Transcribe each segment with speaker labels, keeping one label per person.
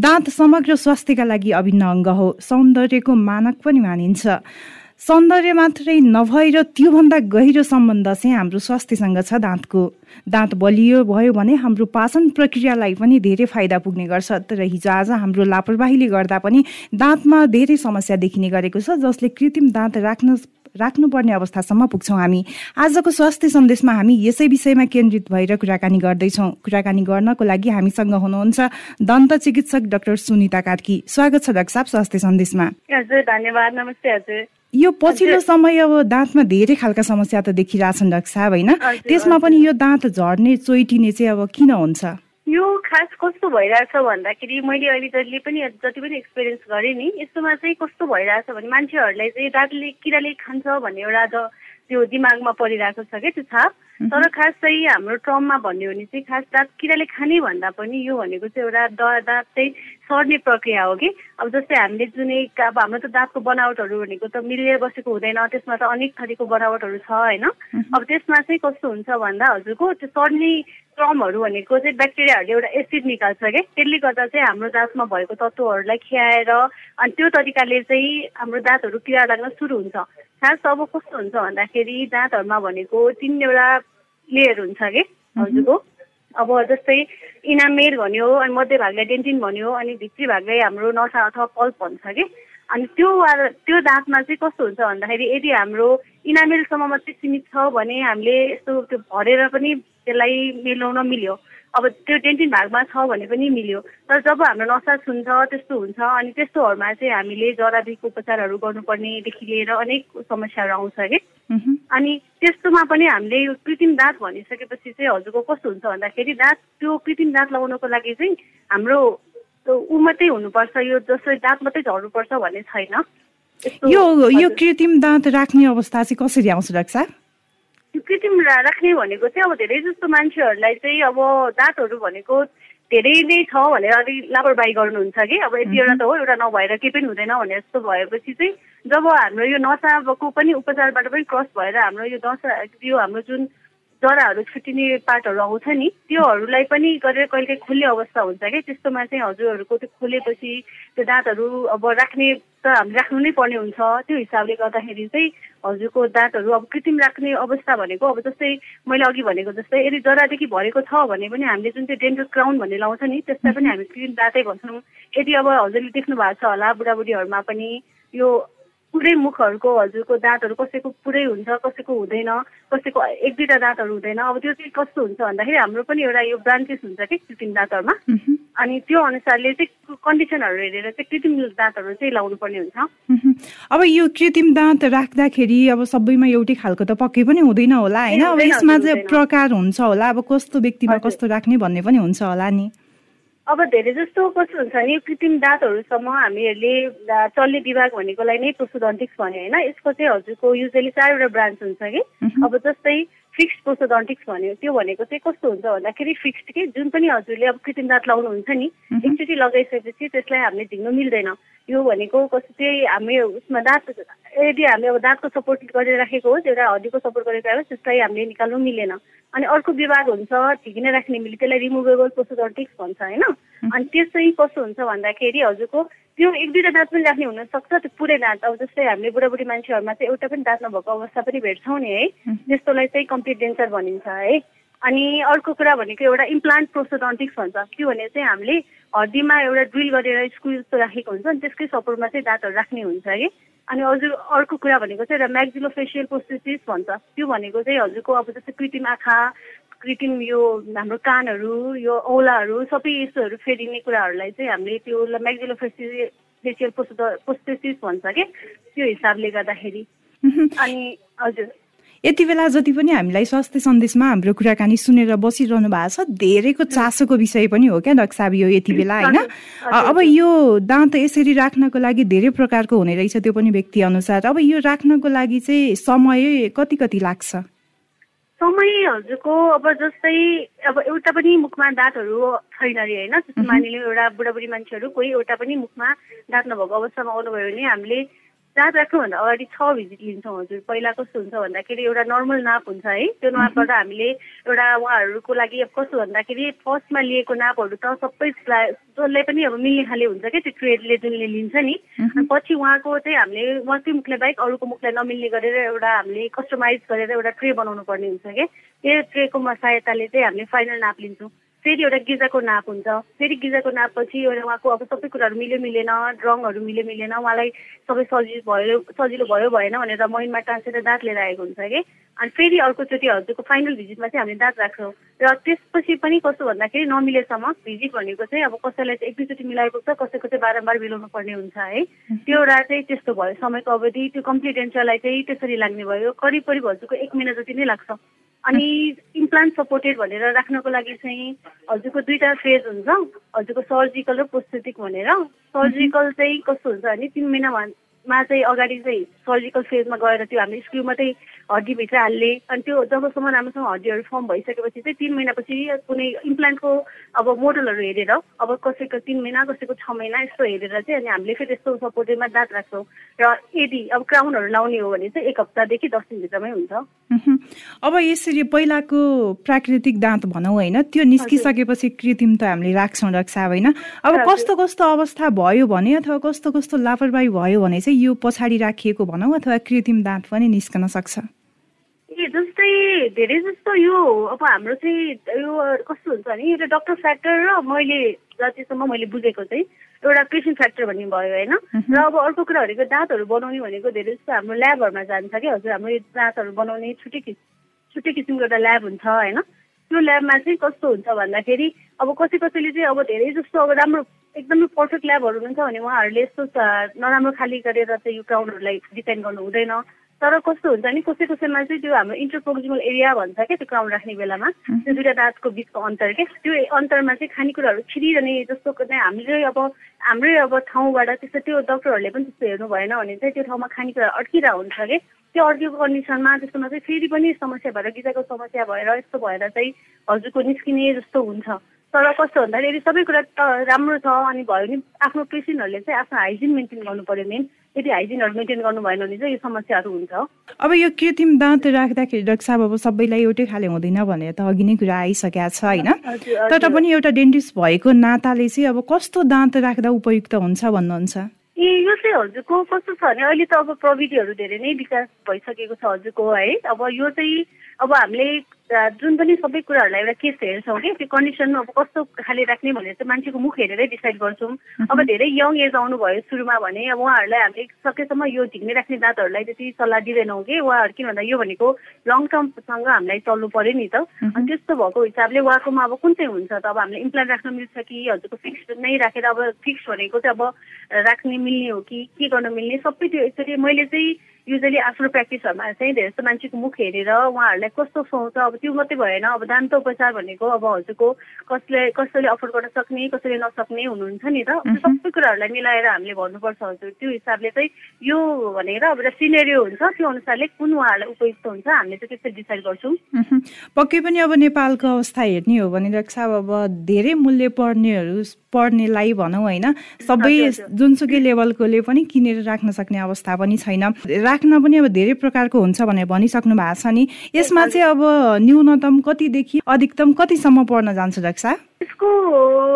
Speaker 1: दाँत समग्र स्वास्थ्यका लागि अभिन्न अङ्ग हो। सौन्दर्यको मानक पनि मानिन्छ। सौन्दर्य मात्रै नभएर त्योभन्दा गहिरो सम्बन्ध चाहिँ हाम्रो स्वास्थ्यसँग छ दाँतको। दाँत बलियो भयो भने हाम्रो पाचन प्रक्रियालाई पनि धेरै फाइदा पुग्ने गर्छ। तर हिजो आज हाम्रो लापरवाहीले गर्दा पनि दाँतमा धेरै समस्या देखिने गरेको छ जसले कृत्रिम दाँत राख्न राख्नुपर्ने अवस्थासम्म पुग्छौँ हामी। आजको स्वास्थ्य सन्देशमा हामी यसै विषयमा केन्द्रित भएर कुराकानी गर्दैछौँ। कुराकानी गर्नको लागि हामीसँग हुनुहुन्छ दन्त चिकित्सक डाक्टर सुनिता कार्की स्वागत छ डाक्टर साहब स्वास्थ्य सन्देशमा।
Speaker 2: हजुर धन्यवाद। नमस्ते हजुर।
Speaker 1: यो पछिल्लो समय अब दाँतमा धेरै खालका समस्या त देखिरहेछन् डाक्टर साहब होइन? त्यसमा पनि यो दाँत झर्ने चोइटिने चाहिँ अब किन हुन्छ?
Speaker 2: यो खास कस्तो भइरहेछ भन्दाखेरि मैले अहिले जहिले पनि जति पनि एक्सपिरियन्स गरेँ नि यस्तोमा चाहिँ कस्तो भइरहेछ भने मान्छेहरूलाई चाहिँ दाँतले किराले खान्छ भन्ने एउटा त्यो दिमागमा परिरहेको छ क्या त्यो छाप। तर खास चाहिँ हाम्रो ट्रममा भन्यो भने चाहिँ खास दाँत किराले खाने भन्दा पनि यो भनेको चाहिँ एउटा द दाँत चाहिँ सर्ने प्रक्रिया हो कि? अब जस्तै हामीले जुन अब हाम्रो त दाँतको बनावटहरू भनेको त मिलेर बसेको हुँदैन त्यसमा त अनेक थरीको बनावटहरू छ होइन? अब त्यसमा चाहिँ कस्तो हुन्छ भन्दा हजुरको त्यो सर्ने ट्रमहरू भनेको चाहिँ ब्याक्टेरियाहरूले एउटा एसिड निकाल्छ क्या त्यसले गर्दा चाहिँ हाम्रो दाँतमा भएको तत्त्वहरूलाई खियाएर अनि त्यो तरिकाले चाहिँ हाम्रो दाँतहरू किरा लाग्न सुरु हुन्छ। खास अब कस्तो हुन्छ भन्दाखेरि दाँतहरूमा भनेको तिनवटा लेयर हुन्छ कि? हजुरको? अब जस्तै इनामेल भन्यो अनि मध्य भागलाई डेन्टिन भन्यो अनि भित्री भागलाई हाम्रो नसा अथवा पल्प भन्छ कि? अनि त्यो त्यो दाँतमा चाहिँ कस्तो हुन्छ भन्दाखेरि यदि हाम्रो इनामेलसम्म मात्रै सीमित छ भने हामीले यस्तो त्यो भरेर पनि त्यसलाई मिलाउन मिल्यो। अब त्यो डेन्टिन भागमा छ भने पनि मिल्यो। तर जब हाम्रो नसा छुन्छ त्यस्तो हुन्छ अनि त्यस्तोहरूमा चाहिँ हामीले जराबीको उपचारहरू गर्नुपर्नेदेखि लिएर अनेक समस्याहरू आउँछ कि अनि त्यस्तोमा पनि हामीले यो कृत्रिम दाँत भनिसकेपछि चाहिँ हजुरको कस्तो हुन्छ भन्दाखेरि दाँत त्यो कृत्रिम दाँत लगाउनको लागि चाहिँ हाम्रो ऊ मात्रै हुनुपर्छ यो जसरी दाँत मात्रै झर्नुपर्छ भन्ने छैन।
Speaker 1: यो यो कृत्रिम दाँत राख्ने अवस्था चाहिँ कसरी आउँछ डाक्टर
Speaker 2: कृत्रिम राख्ने भनेको चाहिँ अब धेरै जस्तो मान्छेहरूलाई चाहिँ अब दाँतहरू भनेको धेरै नै छ भनेर अलिक लापरवाही गर्नुहुन्छ कि। अब यति एउटा त हो एउटा नभएर केही पनि हुँदैन भने जस्तो भएपछि चाहिँ जब हाम्रो यो नसाको पनि उपचारबाट पनि क्रस भएर हाम्रो यो नसा यो हाम्रो जुन जराहरू छुट्टिने पार्टहरू आउँछ नि। त्योहरूलाई पनि गरेर कहिले खोल्ने अवस्था हुन्छ क्या त्यस्तोमा चाहिँ हजुरहरूको त्यो खोलेपछि त्यो दाँतहरू अब राख्ने त हामी राख्नु नै पर्ने हुन्छ। त्यो हिसाबले गर्दाखेरि चाहिँ हजुरको दाँतहरू अब कृत्रिम राख्ने अवस्था भनेको अब जस्तै मैले अघि भनेको जस्तै यदि जरादेखि भरेको छ भने पनि हामीले जुन चाहिँ डेन्टल क्राउन भन्ने लाउँछ नि त्यसलाई पनि हामी कृत्रिम दाँतै भन्छौँ। यदि अब हजुरले देख्नु भएको छ होला बुढाबुढीहरूमा पनि यो पुरै मुखहरूको हजुरको दाँतहरू कसैको पुरै हुन्छ कसैको हुँदैन कसैको एक दुईवटा दाँतहरू हुँदैन। अब त्यो चाहिँ कस्तो हुन्छ भन्दाखेरि हाम्रो पनि एउटा यो ब्रान्चेस हुन्छ कि कृत्रिम दाँतहरूमा। अनि त्यो अनुसारले चाहिँ कन्डिसनहरू हेरेर चाहिँ कृत्रिम दाँतहरू चाहिँ लाउनु पर्ने हुन्छ
Speaker 1: अब यो कृत्रिम दाँत राख्दाखेरि अब सबैमा एउटै खालको त पक्कै पनि हुँदैन होला होइन? अब यसमा चाहिँ प्रकार हुन्छ होला। अब कस्तो व्यक्तिमा कस्तो राख्ने भन्ने पनि हुन्छ होला नि।
Speaker 2: अब धेरै जस्तो कस्तो हुन्छ नि कृत्रिम दाँतहरूसम्म हामीहरूले चल्ने विभाग भनेकोलाई नै प्रोसोडन्टिक्स भन्यो होइन। यसको चाहिँ हजुरको युजली चारवटा ब्रान्च हुन्छ कि। अब जस्तै फिक्स प्रोसोडन्टिक्स भन्यो त्यो भनेको चाहिँ कस्तो हुन्छ भन्दाखेरि फिक्स्ड के? जुन पनि हजुरले अब कृत्रिम दाँत लाउनुहुन्छ नि एकचोटि लगाइसकेपछि त्यसलाई हामीले झिक्नु मिल्दैन। यो भनेको कस्तो चाहिँ हामी उसमा दाँत यदि हामी अब दाँतको सपोर्ट गरेर राखेको होस् एउटा हड्डीको सपोर्ट गरेर होस् त्यसलाई हामीले निकाल्नु मिलेन। अनि अर्को विभाग हुन्छ ठिकै राख्ने मिले त्यसलाई रिमुभेबल प्रोसोडन्टिक्स भन्छ होइन? अनि त्यो चाहिँ कस्तो हुन्छ भन्दाखेरि हजुरको त्यो एक दुईवटा दाँत पनि राख्ने हुनसक्छ त्यो पुरै दाँत। अब जस्तै हामीले बुढाबुढी मान्छेहरूमा चाहिँ एउटा पनि दाँत नभएको अवस्था पनि भेट्छौँ नि है? त्यस्तोलाई चाहिँ कम्प्लिट डेन्सर भनिन्छ है? अनि अर्को कुरा भनेको एउटा इम्प्लान्ट प्रोसोडन्टिक्स भन्छ। के भने चाहिँ हामीले हड्डीमा एउटा ड्रिल गरेर स्कुल जस्तो राखेको हुन्छ अनि त्यसकै सपोर्टमा चाहिँ दाँतहरू राख्ने हुन्छ कि अनि हजुर अर्को कुरा भनेको चाहिँ एउटा म्याक्जिलोफेसियल प्रोसेसिस भन्छ। त्यो भनेको चाहिँ हजुरको अब जस्तै कृत्रिम आँखा कृत्रिम यो हाम्रो कानहरू यो औलाहरू सबै यस्तोहरू फेरिने कुराहरूलाई चाहिँ हामीले त्यो म्याक्जिलोफेसियल फेसियल प्रोसेसिस भन्छ कि त्यो हिसाबले गर्दाखेरि। अनि हजुर।
Speaker 1: यति बेला जति पनि हामीलाई स्वास्थ्य सन्देशमा हाम्रो कुराकानी सुनेर बसिरहनु भएको छ धेरैको चासोको विषय पनि हो क्या डाक्टर साहब यो यति बेला होइन? अब यो दाँत यसरी राख्नको लागि धेरै प्रकारको हुने रहेछ त्यो पनि व्यक्ति अनुसार अब यो राख्नको लागि चाहिँ समय कति कति लाग्छ?
Speaker 2: समय हजुरको अब जस्तै अब एउटा पनि मुखमा दाँतहरू छैन अरे होइन? जस्तो मानिलिउँ एउटा बुढाबुढी मान्छेहरू कोही एउटा पनि मुखमा दाँत नभएको अवस्थामा आउनुभयो भने हामीले दाँत राख्नुभन्दा अगाडि छ भिजिट लिन्छौँ हजुर। पहिला कस्तो हुन्छ भन्दाखेरि एउटा नर्मल नाप हुन्छ है। त्यो नापबाट हामीले एउटा उहाँहरूको लागि अब कस्तो भन्दाखेरि फर्स्टमा लिएको नापहरू त सबै जसलाई पनि अब मिल्ने खाले हुन्छ क्या त्यो ट्रेडले जुनले लिन्छ नि। अनि पछि उहाँको चाहिँ हामीले उहाँकै मुखलाई बाहेक अरूको मुखलाई नमिल्ने गरेर एउटा हामीले कस्टमाइज गरेर एउटा ट्रे बनाउनु पर्ने हुन्छ क्या। त्यो ट्रेको सहायताले चाहिँ हामीले फाइनल नाप लिन्छौँ। फेरि एउटा गिजाको नाप हुन्छ। फेरि गिजाको नापपछि एउटा उहाँको अब सबै कुराहरू मिल्यो मिलेन रङहरू मिल्यो मिलेन उहाँलाई सबै सजिलो भयो सजिलो भयो भएन भनेर मैनमा टाँसेर दाँत लिएर आएको हुन्छ कि? अनि फेरि अर्कोचोटि हजुरको फाइनल भिजिटमा चाहिँ हामीले दाँत राख्छौँ। र त्यसपछि पनि कस्तो भन्दाखेरि नमिलेसम्म भिजिट भनेको चाहिँ अब कसैलाई चाहिँ एक दुईचोटि मिलाएको छ कसैको चाहिँ बारम्बार मिलाउनु पर्ने हुन्छ है। त्यो एउटा चाहिँ त्यस्तो भयो समयको अवधि त्यो कम्प्लिट एन्सरलाई चाहिँ त्यसरी लाग्ने भयो। करिब करिब हजुरको एक महिना जति नै लाग्छ। अनि इम्प्लान्ट सपोर्टेड भनेर राख्नको लागि चाहिँ हजुरको दुईवटा फेज हुन्छ। हजुरको सर्जिकल र पोस्थेटिक भनेर। सर्जिकल चाहिँ कस्तो हुन्छ भने तिन महिनामा चाहिँ अगाडि चाहिँ सर्जिकल फेजमा गएर त्यो हामीले स्क्रु मात्रै हड्डीभित्र हाल्ने। अनि त्यो जबसम्म राम्रोसँग हड्डीहरू फर्म भइसकेपछि चाहिँ तिन महिनापछि कुनै इम्प्लान्टको अब मोडलहरू हेरेर अब कसैको तिन महिना कसैको छ महिना यस्तो हेरेर चाहिँ अनि हामीले फेरि त्यस्तो सपोर्टेडमा दाँत राख्छौँ। र यदि अब क्राउनहरू लाउने हो भने चाहिँ एक हप्तादेखि दस दिनभित्रमै हुन्छ।
Speaker 1: अब यसरी पहिलाको प्राकृतिक दाँत भनौँ होइन त्यो निस्किसकेपछि कृत्रिम त हामीले राख्छौँ रक्षा होइन अब कस्तो कस्तो अवस्था भयो भने अथवा कस्तो कस्तो लापरवाही भयो भने चाहिँ यो पछाडि राखिएको भनौँ अथवा कृत्रिम दाँत पनि निस्कन सक्छ?
Speaker 2: ए जस्तै धेरै जस्तो यो अब हाम्रो चाहिँ यो कस्तो हुन्छ भने एउटा डक्टर फ्याक्टर र मैले जतिसम्म मैले बुझेको चाहिँ एउटा पेसेन्ट फ्याक्टर भन्ने भयो होइन? र अब अर्को कुरा भनेको दाँतहरू बनाउने भनेको धेरै जस्तो हाम्रो ल्याबहरूमा जान्छ कि? हजुर हाम्रो दाँतहरू बनाउने छुट्टै किसिम छुट्टै किसिमको एउटा ल्याब हुन्छ होइन? त्यो ल्याबमा चाहिँ कस्तो हुन्छ भन्दाखेरि अब कसै कसैले चाहिँ अब धेरै जस्तो अब राम्रो एकदमै पर्फेक्ट ल्याबहरू हुनुहुन्छ भने उहाँहरूले यस्तो नराम्रो खाली गरेर चाहिँ यो क्राउनहरूलाई डिपेन्ड गर्नु हुँदैन। तर कस्तो हुन्छ नि कसै कसैमा चाहिँ त्यो हाम्रो इन्टरप्रोक्जिमल एरिया भन्छ क्या त्यो क्राउन राख्ने बेलामा त्यो दुइटा दाँतको बिचको अन्तर क्या त्यो अन्तरमा चाहिँ खानेकुराहरू छिरिरहने जस्तो हामीले अब हाम्रै अब ठाउँबाट त्यस्तो त्यो डक्टरहरूले पनि त्यस्तो हेर्नु भएन भने चाहिँ त्यो ठाउँमा खानेकुरा अड्किरहेको हुन्छ कि। त्यो अड्केको कन्डिसनमा त्यसमा चाहिँ फेरि पनि समस्या भएर गिजाको समस्या भएर यस्तो भएर चाहिँ हजुरको निस्किने जस्तो हुन्छ। तर कस्तो भन्दाखेरि सबै कुरा त राम्रो छ अनि भयो भने आफ्नो पेसेन्टहरूले चाहिँ आफ्नो हाइजिन मेन्टेन गर्नु पऱ्यो मेन। यदि हाइजिनहरू मेन्टेन गर्नु भएन भने चाहिँ यो समस्याहरू हुन्छ।
Speaker 1: अब यो कृत्रिम दाँत राख्दाखेरि डाक्टर साहब अब सबैलाई एउटै खाले हुँदैन भनेर त अघि नै कुरा आइसकेको छ होइन? तर पनि एउटा डेन्टिस्ट भएको नाताले चाहिँ अब कस्तो दाँत राख्दा उपयुक्त हुन्छ भन्नुहुन्छ?
Speaker 2: ए यो चाहिँ हजुरको कस्तो छ भने अहिले त अब प्रविधिहरू धेरै नै विकास भइसकेको छ हजुरको है? अब यो चाहिँ अब हामीले जुन पनि सबै कुराहरूलाई एउटा केस हेर्छौँ कि त्यो कन्डिसन अब कस्तो खाले राख्ने भनेर चाहिँ मान्छेको मुख हेरेरै डिसाइड गर्छौँ। अब धेरै यङ एज आउनुभयो सुरुमा भने अब उहाँहरूलाई हामीले सकेसम्म यो झिक्ने राख्ने दाँतहरूलाई त्यति सल्लाह दिँदैनौँ कि उहाँहरू किन भन्दा यो भनेको लङ टर्मसँग हामीलाई चल्नु पऱ्यो नि त। अनि त्यस्तो भएको हिसाबले उहाँकोमा अब कुन चाहिँ हुन्छ त अब हामीले इम्प्लान्ट राख्न मिल्छ कि हजुरको फिक्स नै राखेर अब फिक्स भनेको चाहिँ अब राख्ने मिल्ने हो कि के गर्न मिल्ने सबै त्यो एकचोटि मैले चाहिँ युजली आफ्नो प्र्याक्टिसहरूमा चाहिँ धेरै जस्तो मान्छेको मुख हेरेर उहाँहरूलाई कस्तो सुहाउँछ अब त्यो मात्रै भएन। अब दान्त उपचार भनेको अब हजुरको कसले कसैले अफोर्ड गर्न सक्ने कसैले नसक्ने हुनुहुन्छ नि त। सबै कुराहरूलाई मिलाएर हामीले भन्नुपर्छ हजुर। त्यो हिसाबले चाहिँ यो भनेर अब एउटा सिनेरियो हुन्छ। त्यो अनुसारले कुन उहाँहरूलाई उपयुक्त हुन्छ हामीले चाहिँ त्यसरी डिसाइड गर्छौँ।
Speaker 1: पक्कै पनि अब नेपालको अवस्था हेर्ने हो भने रक्षा अब धेरै मूल्य पर्नेहरू पढ्नेलाई भनौँ होइन। सबै जुनसुकै लेभलकोले पनि किनेर राख्न सक्ने अवस्था पनि छैन। राख्न पनि अब धेरै प्रकारको हुन्छ भनेर भनिसक्नु भएको छ नि। यसमा चाहिँ अब न्यूनतम कतिदेखि अधिकतम कतिसम्म पर्न जान्छ रक्षा
Speaker 2: यसको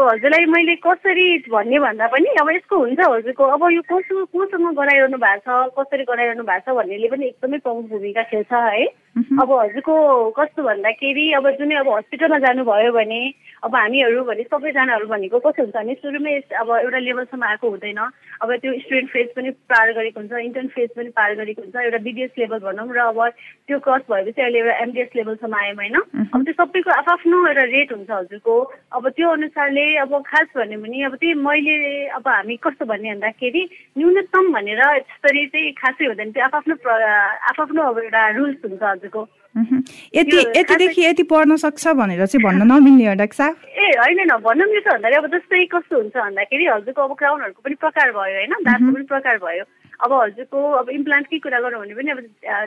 Speaker 2: हजुरलाई मैले कसरी भन्ने भन्दा पनि अब यसको हुन्छ हजुरको अब यो कसो कोसँग गराइरहनु भएको छ कसरी गराइरहनु भएको छ भन्नेले पनि एकदमै प्रमुख भूमिका खेल्छ है। अब हजुरको कस्तो भन्दाखेरि अब जुनै अब हस्पिटलमा जानुभयो भने अब हामीहरू भने सबैजनाहरू भनेको कस्तो हुन्छ भने सुरुमै अब एउटा लेभलसम्म आएको हुँदैन। अब त्यो स्टुडेन्ट फेज पनि पार गरेको हुन्छ इन्टर्न फेज पनि पार गरेको हुन्छ एउटा बिडिएस लेभल भनौँ र अब त्यो क्रस भएपछि अहिले एउटा एमडिएस लेभलसम्म आयौँ होइन। अब त्यो सबैको आफ्नो एउटा रेट हुन्छ हजुरको। अब त्यो अनुसारले अब खास भन्यो भने अब त्यही मैले अब हामी कस्तो भन्ने भन्दाखेरि न्यूनतम भनेर यसरी चाहिँ खासै हुँदैन त्यो आफ्नो आफ्नो अब एउटा रुल्स हुन्छ हजुरको
Speaker 1: यति यतिदेखि यति पढ्न सक्छ भनेर चाहिँ भन्न नमिल्ने हो डाक्टर साहब
Speaker 2: ए होइन न भन्न मिल्छ भन्दाखेरि अब जस्तै कस्तो हुन्छ भन्दाखेरि हजुरको अब क्राउनहरूको पनि प्रकार भयो होइन? दाँतको पनि प्रकार भयो। अब हजुरको अब इम्प्लान्टकै कुरा गरौँ भने पनि अब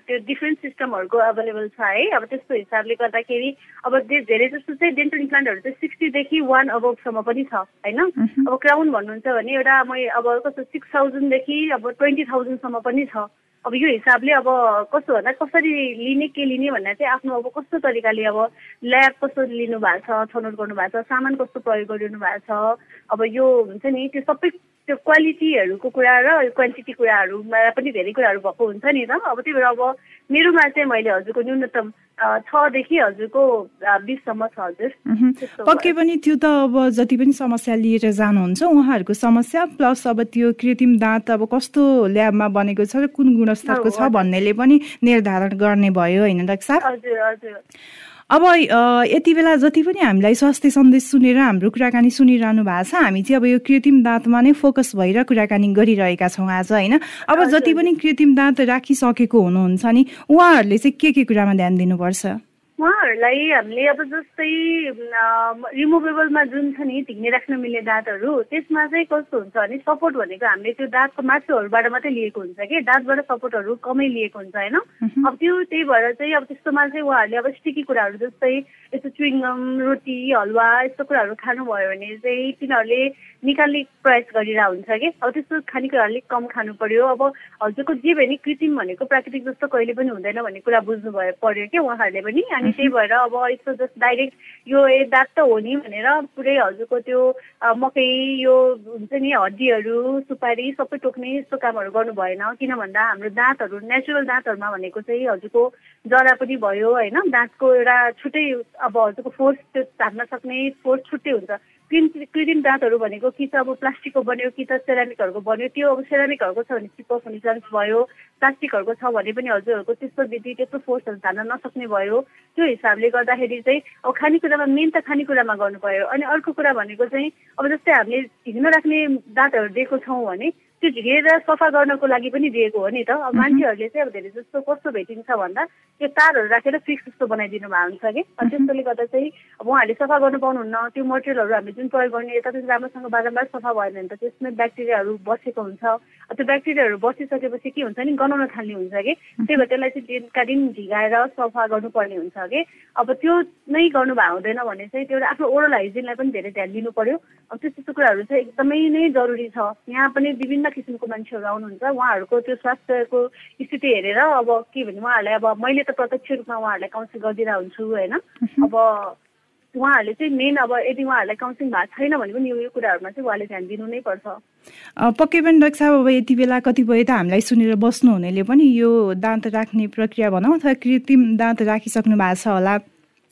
Speaker 2: त्यो डिफ्रेन्ट सिस्टमहरूको एभाइलेबल छ है? अब त्यस्तो हिसाबले गर्दाखेरि अब धेरै जस्तो चाहिँ डेन्टल इम्प्लान्टहरू चाहिँ सिक्सटीदेखि वान अबभसम्म पनि छ होइन? अब क्राउन भन्नुहुन्छ भने एउटा मै अब कस्तो सिक्स थाउजन्डदेखि अब ट्वेन्टी थाउजन्डसम्म पनि छ। अब यो हिसाबले अब कस्तो भन्दा कसरी लिने के लिने भन्दा चाहिँ आफ्नो अब कस्तो तरिकाले अब ल्याब कस्तो लिनु भएको छ छनौट गर्नु भएको छ सामान कस्तो प्रयोग गरिनु भएको छ अब यो हुन्छ नि त्यो सबै त्यो क्वालिटीहरूको कुरा र क्वान्टिटी कुराहरूमा पनि धेरै कुराहरू भएको हुन्छ नि त। अब त्यही भएर अब मेरोमा चाहिँ मैले हजुरको न्यूनतम छदेखि हजुरको बिससम्म छ हजुर।
Speaker 1: पक्कै पनि त्यो त अब जति पनि समस्या लिएर जानुहुन्छ उहाँहरूको समस्या प्लस अब त्यो कृत्रिम दाँत अब कस्तो ल्याबमा बनेको छ र कुन गुणस्तरको छ भन्नेले पनि निर्धारण गर्ने भयो होइन डाक्टर साहब?
Speaker 2: हजुर हजुर।
Speaker 1: अब यति बेला जति पनि हामीलाई स्वास्थ्य सन्देश सुनेर हाम्रो कुराकानी सुनिरहनु भएको छ हामी चाहिँ अब यो कृत्रिम दाँतमा नै फोकस भएर कुराकानी गरिरहेका छौँ आज होइन? अब जति पनि कृत्रिम दाँत राखिसकेको हुनुहुन्छ नि उहाँहरूले चाहिँ के के कुरामा ध्यान दिनुपर्छ? forståelse.
Speaker 2: उहाँहरूलाई हामीले अब जस्तै रिमुभेबलमा जुन छ नि ढिङ्ने राख्न मिल्ने दाँतहरू त्यसमा चाहिँ कस्तो हुन्छ भने सपोर्ट भनेको हामीले त्यो दाँतको मासुहरूबाट मात्रै लिएको हुन्छ कि? दाँतबाट सपोर्टहरू कमै लिएको हुन्छ होइन? अब त्यो त्यही भएर चाहिँ अब त्यस्तोमा चाहिँ उहाँहरूले अब स्टिकी कुराहरू जस्तै यस्तो चुइङम रोटी हलुवा यस्तो कुराहरू खानुभयो भने चाहिँ तिनीहरूले निकाल्ने प्रयास गरिरहेको हुन्छ कि? अब त्यस्तो खानेकुरा अलिक कम खानु पर्यो। अब हजुरको जे भयो नि कृत्रिम भनेको प्राकृतिक जस्तो कहिले पनि हुँदैन भन्ने कुरा बुझ्नु भयो पर्यो कि? उहाँहरूले पनि अनि त्यही भएर अब यस्तो जस्तो डाइरेक्ट यो ए दाँत त हो नि भनेर पुरै हजुरको त्यो मकै यो हुन्छ नि हड्डीहरू सुपारी सबै टोक्ने यस्तो कामहरू गर्नु भएन। किन भन्दा हाम्रो दाँतहरू नेचुरल दाँतहरूमा भनेको चाहिँ हजुरको जरा पनि भयो होइन? दाँतको एउटा छुट्टै अब हजुरको फोर्स त्यो झार्न सक्ने फोर्स छुट्टै हुन्छ। कृत्रिम दाँतहरू भनेको कि त अब प्लास्टिकको बन्यो कि त सेरामिकहरूको बन्यो त्यो अब सेरामिकहरूको छ भने चिप हुने चान्स भयो प्लास्टिकहरूको छ भने पनि हजुरहरूको त्यस्तो विधि त्यस्तो फोर्सहरू धान्न नसक्ने भयो। त्यो हिसाबले गर्दाखेरि चाहिँ अब खानेकुरामा मेन त खानेकुरामा गर्नु पर्यो अनि अर्को कुरा भनेको चाहिँ अब जस्तै हामीले हिँड्न राख्ने दाँतहरू दिएको छौँ भने त्यो झिकेर सफा गर्नको लागि पनि दिएको हो नि त। अब मान्छेहरूले चाहिँ अब धेरै जस्तो कस्तो भेटिन्छ भन्दा त्यो तारहरू राखेर फिक्स जस्तो बनाइदिनु भएको हुन्छ कि? त्यस्तोले गर्दा चाहिँ अब उहाँहरूले सफा गर्नु पाउनुहुन्न। त्यो मटेरियलहरू हामीले जुन प्रयोग गर्ने यता पनि राम्रोसँग बारम्बार सफा भयो भने त त्यसमै ब्याक्टेरियाहरू बसेको हुन्छ। त्यो ब्याक्टेरियाहरू बसिसकेपछि के हुन्छ नि गनाउन थाल्ने हुन्छ कि? त्यही भएर त्यसलाई चाहिँ दिनका दिन झिगाएर सफा गर्नुपर्ने हुन्छ कि? अब त्यो नै गर्नु भएको हुँदैन भने चाहिँ त्यो आफ्नो ओरल हाइजिनलाई पनि धेरै ध्यान दिनु पर्यो। अब त्यस्तो त्यस्तो कुराहरू चाहिँ एकदमै नै जरुरी छ। यहाँ पनि विभिन्न विभिन्न किसिमको मान्छेहरू आउनुहुन्छ। उहाँहरूको त्यो स्वास्थ्यको स्थिति हेरेर अब के भने उहाँहरूलाई अब मैले त प्रत्यक्ष रूपमा उहाँहरूलाई काउन्सिल गरिदिरहेको हुन्छु होइन अब उहाँहरूले चाहिँ मेन अब यदि उहाँहरूलाई काउन्सिलिङ भएको छैन भने पनि यो कुराहरूमा चाहिँ उहाँले ध्यान दिनु नै पर्छ।
Speaker 1: पक्कै पनि डाक्टर साहब अब यति बेला कतिपय त हामीलाई सुनेर बस्नु हुनेले पनि यो दाँत राख्ने प्रक्रिया भनौँ अथवा कृत्रिम दाँत राखिसक्नु भएको छ होला।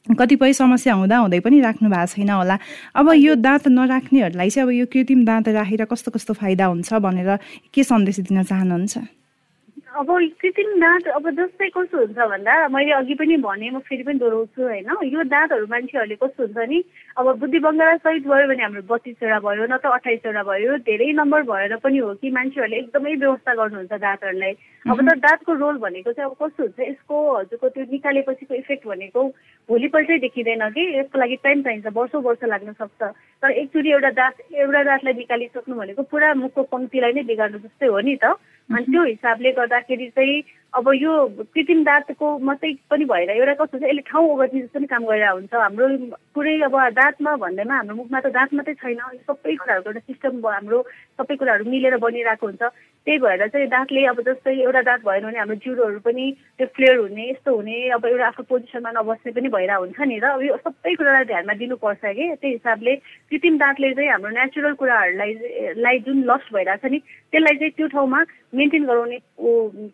Speaker 1: कतिपय समस्या हुँदा हुँदै पनि राख्नु भएको छैन होला। अब यो दाँत नराख्नेहरूलाई चाहिँ अब यो कृत्रिम दाँत राखेर कस्तो कस्तो फाइदा हुन्छ भनेर के सन्देश दिन चाहनुहुन्छ?
Speaker 2: अब कृत्रिम दाँत अब जस्तै कस्तो हुन्छ भन्दा मैले अघि पनि भने म फेरि पनि दोहोऱ्याउँछु होइन। यो दाँतहरू मान्छेहरूले कस्तो हुन्छ नि अब बुद्धि बङ्गाला सहित भयो भने हाम्रो बत्तिसवटा भयो न त अठाइसवटा भयो धेरै नम्बर भएर पनि हो कि मान्छेहरूले एकदमै व्यवस्था गर्नुहुन्छ दाँतहरूलाई। अब त दाँतको रोल भनेको चाहिँ अब कस्तो हुन्छ यसको हजुरको त्यो निकालेपछिको इफेक्ट भनेको भोलिपल्टै देखिँदैन कि? यसको लागि टाइम चाहिन्छ वर्षौँ वर्ष लाग्न सक्छ। तर एकचोटि एउटा दाँत एउटा दाँतलाई निकालिसक्नु भनेको पुरा मुखको पङ्क्तिलाई नै बिगार्नु जस्तै हो नि त। अनि त्यो हिसाबले गर्दाखेरि चाहिँ अब यो कृत्रिम दाँतको मात्रै पनि भएर एउटा कस्तो छ यसले ठाउँ ओगट्ने जस्तो पनि काम गरिरहेको हुन्छ। हाम्रो पुरै अब दाँतमा भन्दैमा हाम्रो मुखमा त दाँत मात्रै छैन। सबै कुराहरूको एउटा सिस्टम हाम्रो सबै कुराहरू मिलेर बनिरहेको हुन्छ। त्यही भएर चाहिँ दाँतले अब जस्तै एउटा दाँत भएन भने हाम्रो जिउरोहरू पनि त्यो फ्लेयर हुने यस्तो हुने अब एउटा आफ्नो पोजिसनमा नबस्ने पनि भइरहेको हुन्छ नि र अब यो सबै कुरालाई ध्यानमा दिनुपर्छ कि? त्यही हिसाबले कृत्रिम दाँतले चाहिँ हाम्रो नेचुरल कुराहरूलाई लाई जुन लस्ट भइरहेको छ नि त्यसलाई चाहिँ त्यो ठाउँमा मेन्टेन गराउने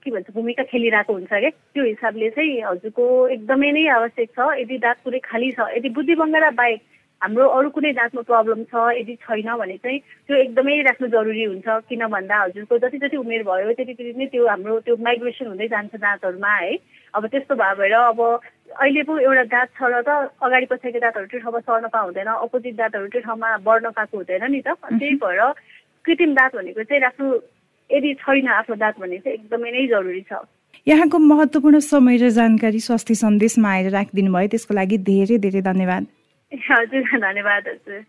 Speaker 2: के भन्छ भूमिका खेलिरहेको हुन्छ क्या त्यो हिसाबले चाहिँ हजुरको एकदमै नै आवश्यक छ। यदि दाँत पुरै खाली छ यदि बुद्धि बङ्गाला बाहेक हाम्रो अरू कुनै दाँतमा प्रब्लम छ यदि छैन भने चाहिँ त्यो एकदमै राख्नु जरुरी हुन्छ। किन भन्दा हजुरको जति जति उमेर भयो त्यति त्यति नै त्यो हाम्रो त्यो माइग्रेसन हुँदै जान्छ दाँतहरूमा है। अब त्यस्तो भयो भएर अब अहिले पो एउटा दाँत छ र त अगाडि पछाडि दाँतहरू त्यो ठाउँमा सर्न पाउँदैन अपोजिट दाँतहरू त्यो ठाउँमा बढ्न पाएको हुँदैन नि त। त्यही भएर कृत्रिम दाँत भनेको चाहिँ राख्नु यदि छैन आफ्नो दाँत भने चाहिँ एकदमै नै जरुरी छ।
Speaker 1: यहाँको महत्त्वपूर्ण समय र जानकारी स्वास्थ्य सन्देशमा आएर राखिदिनु भयो त्यसको लागि धेरै धेरै धन्यवाद।
Speaker 2: हजुर धन्यवाद हजुर।